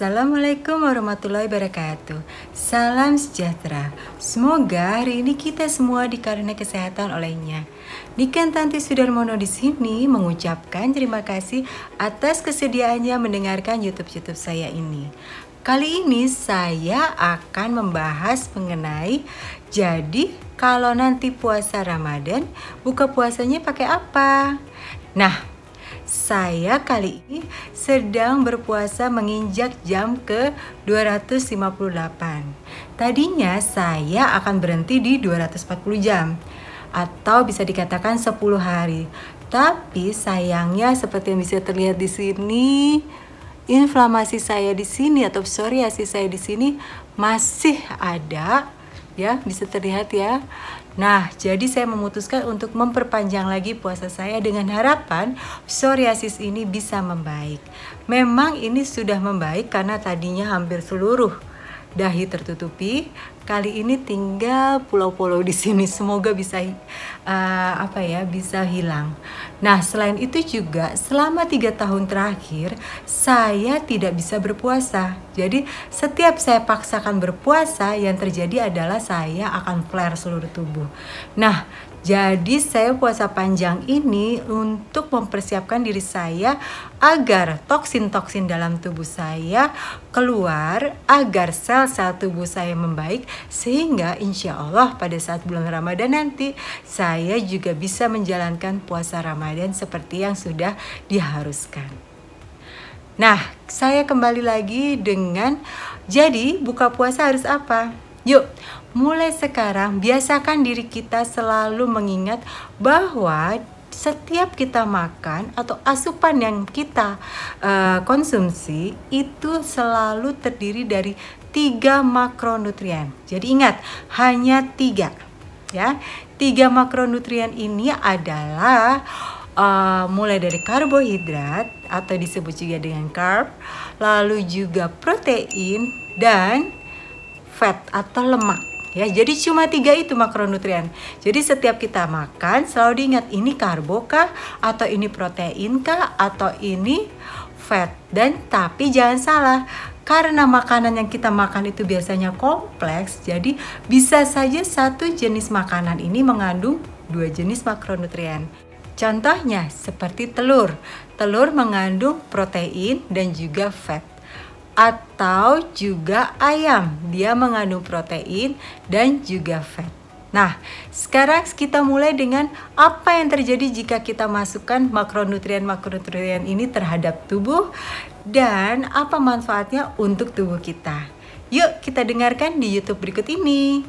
Assalamualaikum warahmatullahi wabarakatuh. Salam sejahtera. Semoga hari ini kita semua dikaruniai kesehatan olehnya. Niken Tanti Sudarmono di sini mengucapkan terima kasih atas kesediaannya mendengarkan YouTube-YouTube saya ini. Kali ini saya akan membahas mengenai jadi kalau nanti puasa Ramadan, buka puasanya pakai apa? Nah, saya kali ini sedang berpuasa menginjak jam ke 258. Tadinya saya akan berhenti di 240 jam atau bisa dikatakan 10 hari. Tapi sayangnya seperti yang bisa terlihat di sini, inflamasi saya di sini atau psoriasis saya di sini masih ada ya, bisa terlihat ya. Nah, jadi saya memutuskan untuk memperpanjang lagi puasa saya dengan harapan psoriasis ini bisa membaik. Memang ini sudah membaik karena tadinya hampir seluruh dahi tertutupi. Kali ini tinggal pulau-pulau di sini. Semoga bisa uh, apa ya bisa hilang. Nah selain itu juga selama tiga tahun terakhir saya tidak bisa berpuasa. Jadi setiap saya paksakan berpuasa yang terjadi adalah saya akan flare seluruh tubuh. Nah jadi saya puasa panjang ini untuk mempersiapkan diri saya agar toksin-toksin dalam tubuh saya keluar agar sel-sel tubuh saya membaik sehingga insya Allah pada saat bulan Ramadan nanti saya juga bisa menjalankan puasa Ramadan seperti yang sudah diharuskan. Nah, saya kembali lagi dengan jadi buka puasa harus apa? Yuk, mulai sekarang biasakan diri kita selalu mengingat bahwa setiap kita makan atau asupan yang kita uh, konsumsi itu selalu terdiri dari tiga makronutrien. Jadi ingat hanya tiga, ya. Tiga makronutrien ini adalah uh, mulai dari karbohidrat atau disebut juga dengan carb, lalu juga protein dan fat atau lemak ya jadi cuma tiga itu makronutrien. Jadi setiap kita makan selalu diingat ini karbo kah? Atau ini protein kah? Atau ini fat? Dan tapi jangan salah karena makanan yang kita makan itu biasanya kompleks jadi bisa saja satu jenis makanan ini mengandung dua jenis makronutrien. Contohnya seperti telur. Telur mengandung protein dan juga fat atau juga ayam. Dia mengandung protein dan juga fat. Nah, sekarang kita mulai dengan apa yang terjadi jika kita masukkan makronutrien-makronutrien ini terhadap tubuh dan apa manfaatnya untuk tubuh kita. Yuk, kita dengarkan di YouTube berikut ini.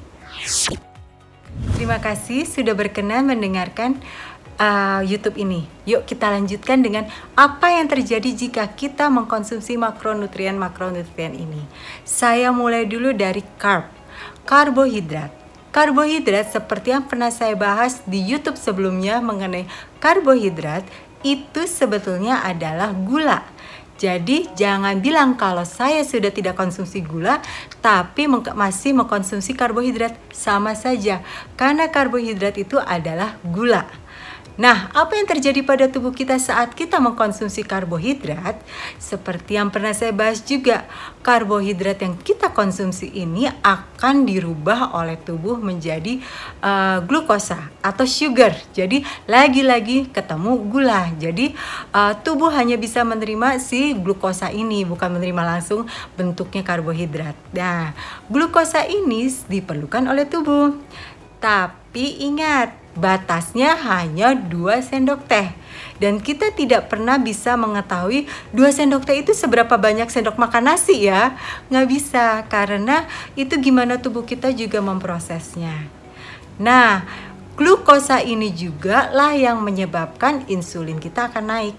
Terima kasih sudah berkenan mendengarkan uh, YouTube ini. Yuk kita lanjutkan dengan apa yang terjadi jika kita mengkonsumsi makronutrien-makronutrien ini. Saya mulai dulu dari carb, karbohidrat. Karbohidrat seperti yang pernah saya bahas di YouTube sebelumnya mengenai karbohidrat itu sebetulnya adalah gula. Jadi jangan bilang kalau saya sudah tidak konsumsi gula tapi masih mengkonsumsi karbohidrat sama saja karena karbohidrat itu adalah gula. Nah, apa yang terjadi pada tubuh kita saat kita mengkonsumsi karbohidrat? Seperti yang pernah saya bahas juga, karbohidrat yang kita konsumsi ini akan dirubah oleh tubuh menjadi uh, glukosa atau sugar. Jadi, lagi-lagi ketemu gula. Jadi, uh, tubuh hanya bisa menerima si glukosa ini, bukan menerima langsung bentuknya karbohidrat. Nah, glukosa ini diperlukan oleh tubuh. Tapi ingat, batasnya hanya 2 sendok teh. Dan kita tidak pernah bisa mengetahui 2 sendok teh itu seberapa banyak sendok makan nasi ya. Nggak bisa, karena itu gimana tubuh kita juga memprosesnya. Nah, glukosa ini juga lah yang menyebabkan insulin kita akan naik.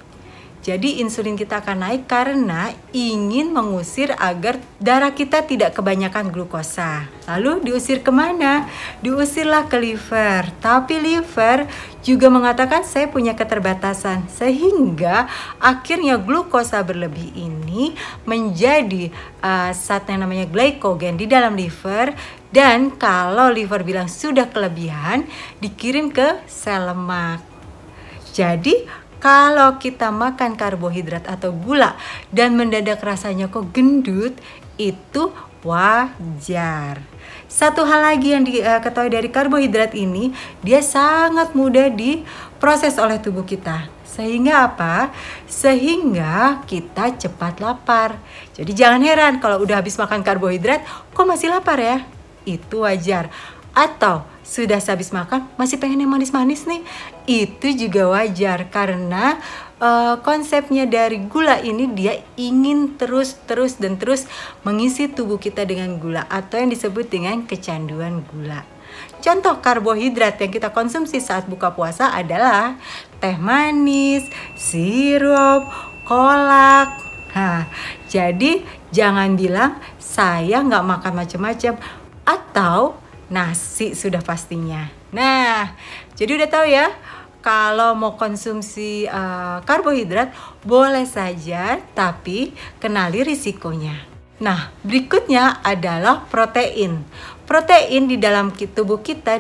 Jadi insulin kita akan naik karena ingin mengusir agar darah kita tidak kebanyakan glukosa. Lalu diusir ke mana? Diusirlah ke liver. Tapi liver juga mengatakan saya punya keterbatasan. Sehingga akhirnya glukosa berlebih ini menjadi uh, zat yang namanya glycogen di dalam liver. Dan kalau liver bilang sudah kelebihan, dikirim ke sel lemak. Jadi kalau kita makan karbohidrat atau gula dan mendadak rasanya kok gendut, itu wajar. Satu hal lagi yang diketahui dari karbohidrat ini, dia sangat mudah diproses oleh tubuh kita. Sehingga apa? Sehingga kita cepat lapar. Jadi jangan heran kalau udah habis makan karbohidrat, kok masih lapar ya? Itu wajar. Atau sudah habis makan masih pengen yang manis-manis nih. Itu juga wajar karena uh, konsepnya dari gula ini dia ingin terus terus dan terus mengisi tubuh kita dengan gula atau yang disebut dengan kecanduan gula. Contoh karbohidrat yang kita konsumsi saat buka puasa adalah teh manis, sirup, kolak. Nah, jadi jangan bilang saya nggak makan macam-macam. Atau nasi sudah pastinya. Nah, jadi udah tahu ya, kalau mau konsumsi uh, karbohidrat boleh saja, tapi kenali risikonya. Nah, berikutnya adalah protein. Protein di dalam tubuh kita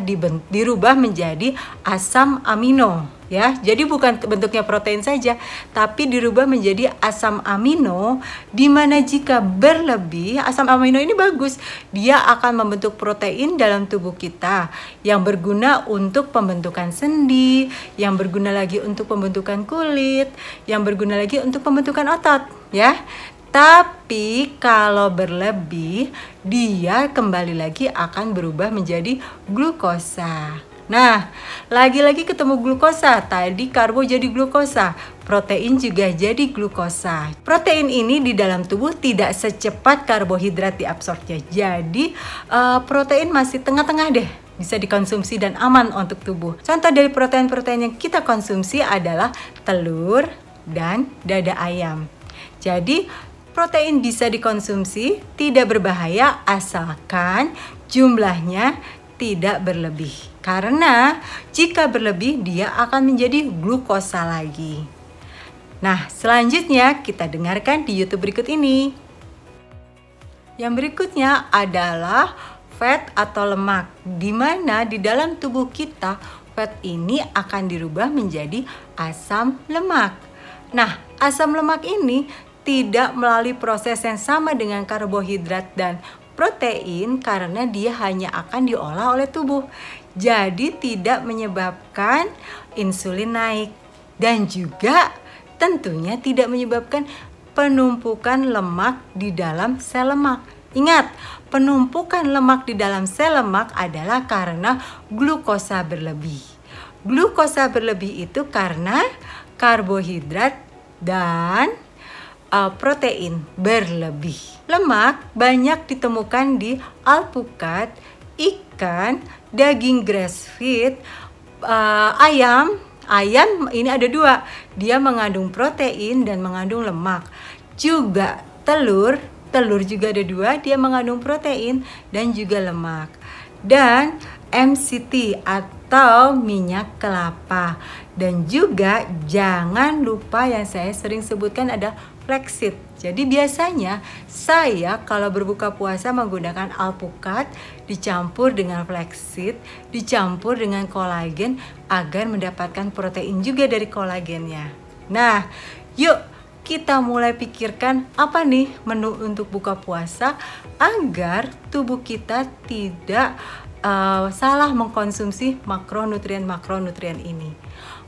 dirubah menjadi asam amino ya. Jadi bukan bentuknya protein saja, tapi dirubah menjadi asam amino di mana jika berlebih, asam amino ini bagus. Dia akan membentuk protein dalam tubuh kita yang berguna untuk pembentukan sendi, yang berguna lagi untuk pembentukan kulit, yang berguna lagi untuk pembentukan otot, ya. Tapi kalau berlebih, dia kembali lagi akan berubah menjadi glukosa. Nah, lagi-lagi ketemu glukosa. Tadi karbo jadi glukosa, protein juga jadi glukosa. Protein ini di dalam tubuh tidak secepat karbohidrat diabsorpsinya. Jadi, uh, protein masih tengah-tengah deh bisa dikonsumsi dan aman untuk tubuh. Contoh dari protein-protein yang kita konsumsi adalah telur dan dada ayam. Jadi, protein bisa dikonsumsi, tidak berbahaya asalkan jumlahnya tidak berlebih. Karena jika berlebih dia akan menjadi glukosa lagi. Nah, selanjutnya kita dengarkan di YouTube berikut ini. Yang berikutnya adalah fat atau lemak, di mana di dalam tubuh kita fat ini akan dirubah menjadi asam lemak. Nah, asam lemak ini tidak melalui proses yang sama dengan karbohidrat dan protein karena dia hanya akan diolah oleh tubuh. Jadi tidak menyebabkan insulin naik dan juga tentunya tidak menyebabkan penumpukan lemak di dalam sel lemak. Ingat, penumpukan lemak di dalam sel lemak adalah karena glukosa berlebih. Glukosa berlebih itu karena karbohidrat dan uh, protein berlebih. Lemak banyak ditemukan di alpukat, ikan, daging grass feed, uh, ayam. Ayam ini ada dua, dia mengandung protein dan mengandung lemak. Juga telur, telur juga ada dua, dia mengandung protein dan juga lemak. Dan MCT atau minyak kelapa. Dan juga jangan lupa yang saya sering sebutkan ada flaxseed. Jadi biasanya saya kalau berbuka puasa menggunakan alpukat dicampur dengan flaxseed, dicampur dengan kolagen agar mendapatkan protein juga dari kolagennya. Nah, yuk kita mulai pikirkan apa nih menu untuk buka puasa agar tubuh kita tidak uh, salah mengkonsumsi makronutrien-makronutrien ini.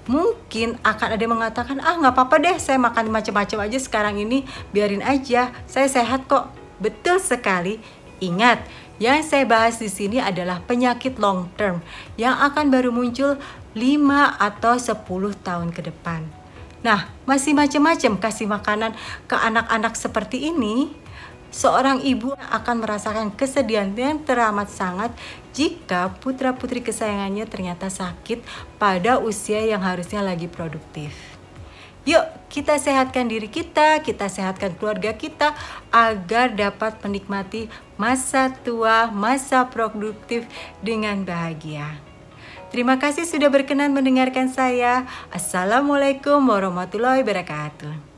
Mungkin akan ada yang mengatakan ah nggak apa-apa deh saya makan macam-macam aja sekarang ini biarin aja saya sehat kok. Betul sekali. Ingat yang saya bahas di sini adalah penyakit long term yang akan baru muncul 5 atau 10 tahun ke depan. Nah, masih macam-macam kasih makanan ke anak-anak seperti ini seorang ibu akan merasakan kesedihan yang teramat sangat jika putra-putri kesayangannya ternyata sakit pada usia yang harusnya lagi produktif. Yuk, kita sehatkan diri kita, kita sehatkan keluarga kita agar dapat menikmati masa tua, masa produktif dengan bahagia. Terima kasih sudah berkenan mendengarkan saya. Assalamualaikum warahmatullahi wabarakatuh.